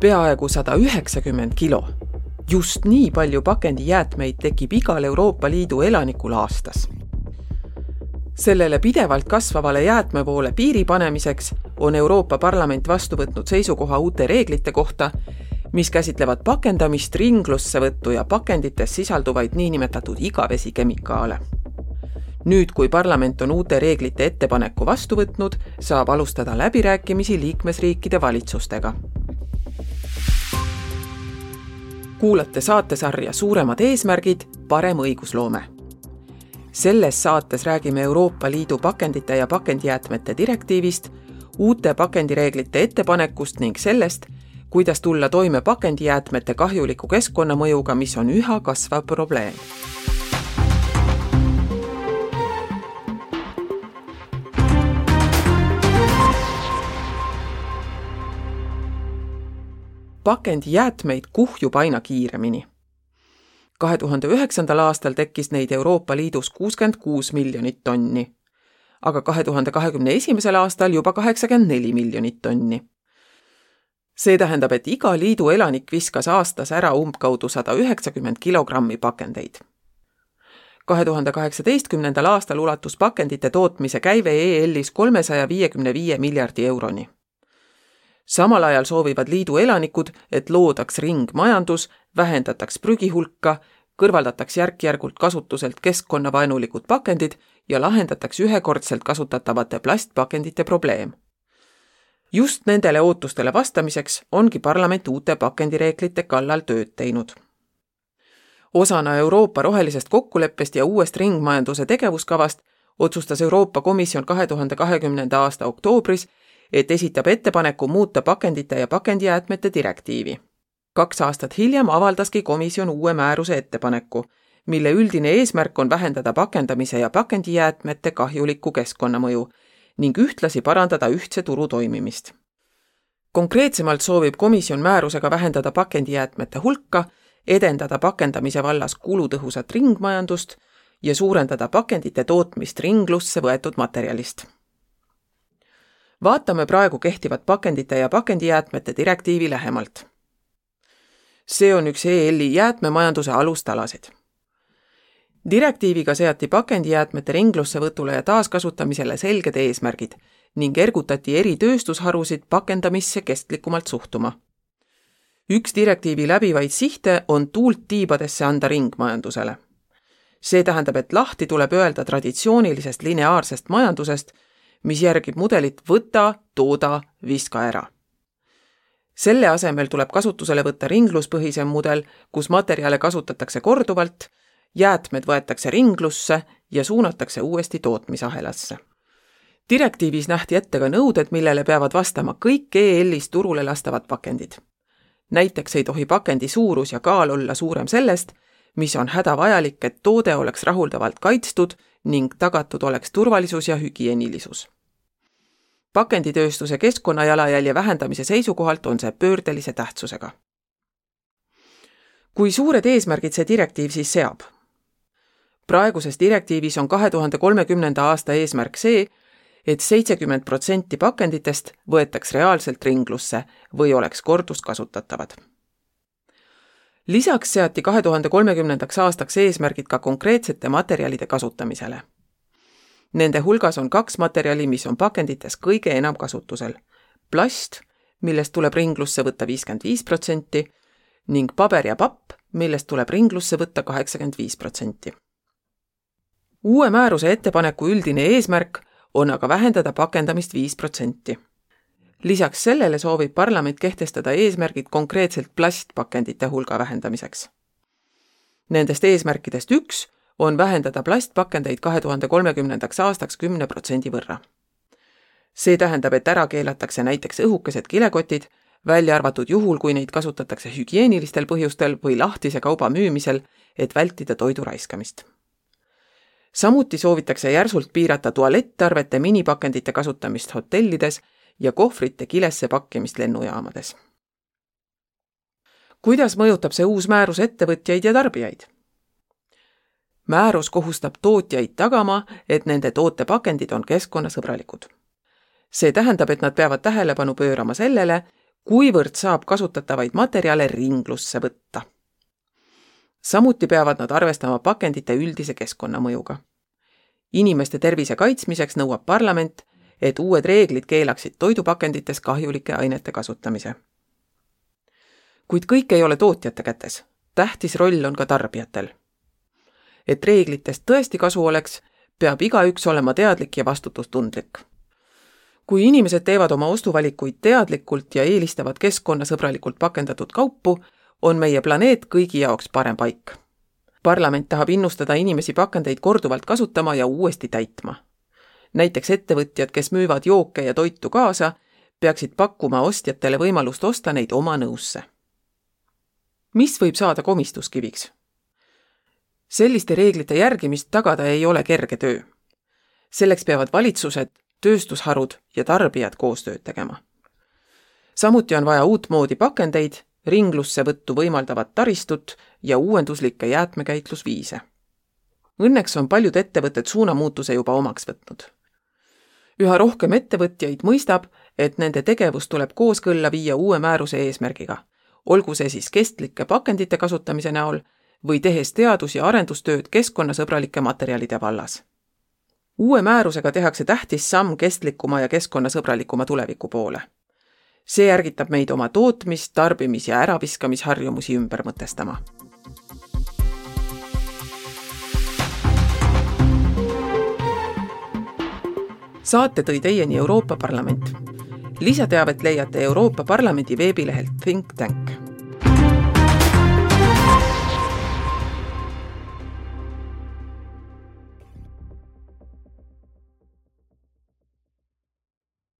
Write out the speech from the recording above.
peaaegu sada üheksakümmend kilo. just nii palju pakendijäätmeid tekib igal Euroopa Liidu elanikul aastas. sellele pidevalt kasvavale jäätmevoole piiri panemiseks on Euroopa Parlament vastu võtnud seisukoha uute reeglite kohta, mis käsitlevad pakendamist, ringlussevõttu ja pakendites sisalduvaid niinimetatud igavesi kemikaale. nüüd, kui parlament on uute reeglite ettepaneku vastu võtnud, saab alustada läbirääkimisi liikmesriikide valitsustega. Kuulate saatesarja Suuremad eesmärgid, parem õigusloome. selles saates räägime Euroopa Liidu pakendite ja pakendijäätmete direktiivist, uute pakendireeglite ettepanekust ning sellest, kuidas tulla toime pakendijäätmete kahjuliku keskkonnamõjuga, mis on üha kasvav probleem. Pakendijäätmeid kuhjub aina kiiremini. kahe tuhande üheksandal aastal tekkis neid Euroopa Liidus kuuskümmend kuus miljonit tonni, aga kahe tuhande kahekümne esimesel aastal juba kaheksakümmend neli miljonit tonni see tähendab, et iga liidu elanik viskas aastas ära umbkaudu sada üheksakümmend kilogrammi pakendeid. kahe tuhande kaheksateistkümnendal aastal ulatus pakendite tootmise käive EL-is kolmesaja viiekümne viie miljardi euroni. Samal ajal soovivad liidu elanikud, et loodaks ringmajandus, vähendataks prügi hulka, kõrvaldataks järk-järgult kasutuselt keskkonnavaenulikud pakendid ja lahendataks ühekordselt kasutatavate plastpakendite probleem just nendele ootustele vastamiseks ongi parlament uute pakendireeglite kallal tööd teinud. osana Euroopa rohelisest kokkuleppest ja uuest ringmajanduse tegevuskavast otsustas Euroopa Komisjon kahe tuhande kahekümnenda aasta oktoobris, et esitab ettepaneku muuta pakendite ja pakendijäätmete direktiivi. kaks aastat hiljem avaldaski komisjon uue määruse ettepaneku, mille üldine eesmärk on vähendada pakendamise ja pakendijäätmete kahjulikku keskkonnamõju ning ühtlasi parandada ühtse turu toimimist. konkreetsemalt soovib komisjon määrusega vähendada pakendijäätmete hulka, edendada pakendamise vallas kulutõhusat ringmajandust ja suurendada pakendite tootmist ringlusse võetud materjalist. Vaatame praegu kehtivat pakendite ja pakendijäätmete direktiivi lähemalt. see on üks EL-i jäätmemajanduse alustalasid direktiiviga seati pakendijäätmete ringlussevõtule ja taaskasutamisele selged eesmärgid ning ergutati eri tööstusharusid pakendamisse kestlikumalt suhtuma. üks direktiivi läbivaid sihte on tuult tiibadesse anda ringmajandusele. see tähendab, et lahti tuleb öelda traditsioonilisest lineaarsest majandusest, mis järgib mudelit võta, tooda, viska ära selle asemel tuleb kasutusele võtta ringluspõhisem mudel, kus materjale kasutatakse korduvalt jäätmed võetakse ringlusse ja suunatakse uuesti tootmisahelasse. direktiivis nähti ette ka nõuded, millele peavad vastama kõik EL-is turule lastavad pakendid. näiteks ei tohi pakendi suurus ja kaal olla suurem sellest, mis on hädavajalik, et toode oleks rahuldavalt kaitstud ning tagatud oleks turvalisus ja hügieenilisus. pakenditööstuse keskkonnajalajälje vähendamise seisukohalt on see pöördelise tähtsusega. kui suured eesmärgid see direktiiv siis seab? praeguses direktiivis on kahe tuhande kolmekümnenda aasta eesmärk see, et seitsekümmend protsenti pakenditest võetaks reaalselt ringlusse või oleks korduskasutatavad. Lisaks seati kahe tuhande kolmekümnendaks aastaks eesmärgid ka konkreetsete materjalide kasutamisele. Nende hulgas on kaks materjali, mis on pakendites kõige enam kasutusel. plast, millest tuleb ringlusse võtta viiskümmend viis protsenti ning paber ja papp, millest tuleb ringlusse võtta kaheksakümmend viis protsenti uue määruse ettepaneku üldine eesmärk on aga vähendada pakendamist viis protsenti. Lisaks sellele soovib parlament kehtestada eesmärgid konkreetselt plastpakendite hulga vähendamiseks. Nendest eesmärkidest üks on vähendada plastpakendeid kahe tuhande kolmekümnendaks aastaks kümne protsendi võrra. see tähendab, et ära keelatakse näiteks õhukesed kilekotid, välja arvatud juhul, kui neid kasutatakse hügieenilistel põhjustel või lahtise kauba müümisel, et vältida toidu raiskamist samuti soovitakse järsult piirata tualetttarvete minipakendite kasutamist hotellides ja kohvrite kilesse pakkimist lennujaamades. kuidas mõjutab see uus määrus ettevõtjaid ja tarbijaid? määrus kohustab tootjaid tagama, et nende tootepakendid on keskkonnasõbralikud. see tähendab, et nad peavad tähelepanu pöörama sellele, kuivõrd saab kasutatavaid materjale ringlusse võtta. samuti peavad nad arvestama pakendite üldise keskkonnamõjuga. inimeste tervise kaitsmiseks nõuab parlament, et uued reeglid keelaksid toidupakendites kahjulike ainete kasutamise. kuid kõik ei ole tootjate kätes, tähtis roll on ka tarbijatel. et reeglitest tõesti kasu oleks, peab igaüks olema teadlik ja vastutustundlik. kui inimesed teevad oma ostuvalikuid teadlikult ja eelistavad keskkonnasõbralikult pakendatud kaupu, on meie planeet kõigi jaoks parem paik. parlament tahab innustada inimesi pakendeid korduvalt kasutama ja uuesti täitma näiteks ettevõtjad, kes müüvad jooke ja toitu kaasa, peaksid pakkuma ostjatele võimalust osta neid oma nõusse. mis võib saada komistuskiviks? selliste reeglite järgimist tagada ei ole kerge töö. selleks peavad valitsused, tööstusharud ja tarbijad koostööd tegema. samuti on vaja uutmoodi pakendeid, ringlussevõttu võimaldavat taristut ja uuenduslikke jäätmekäitlusviise. Õnneks on paljud ettevõtted suunamuutuse juba omaks võtnud üha rohkem ettevõtjaid mõistab, et nende tegevus tuleb kooskõlla viia uue määruse eesmärgiga, olgu see siis kestlike pakendite kasutamise näol või tehes teadus- ja arendustööd keskkonnasõbralike materjalide vallas. uue määrusega tehakse tähtis samm kestlikuma ja keskkonnasõbralikuma tuleviku poole. see ärgitab meid oma tootmis-, tarbimis- ja äraviskamisharjumusi ümber mõtestama saate tõi teieni Euroopa Parlament. lisateavet leiate Euroopa Parlamendi veebilehelt Think Tank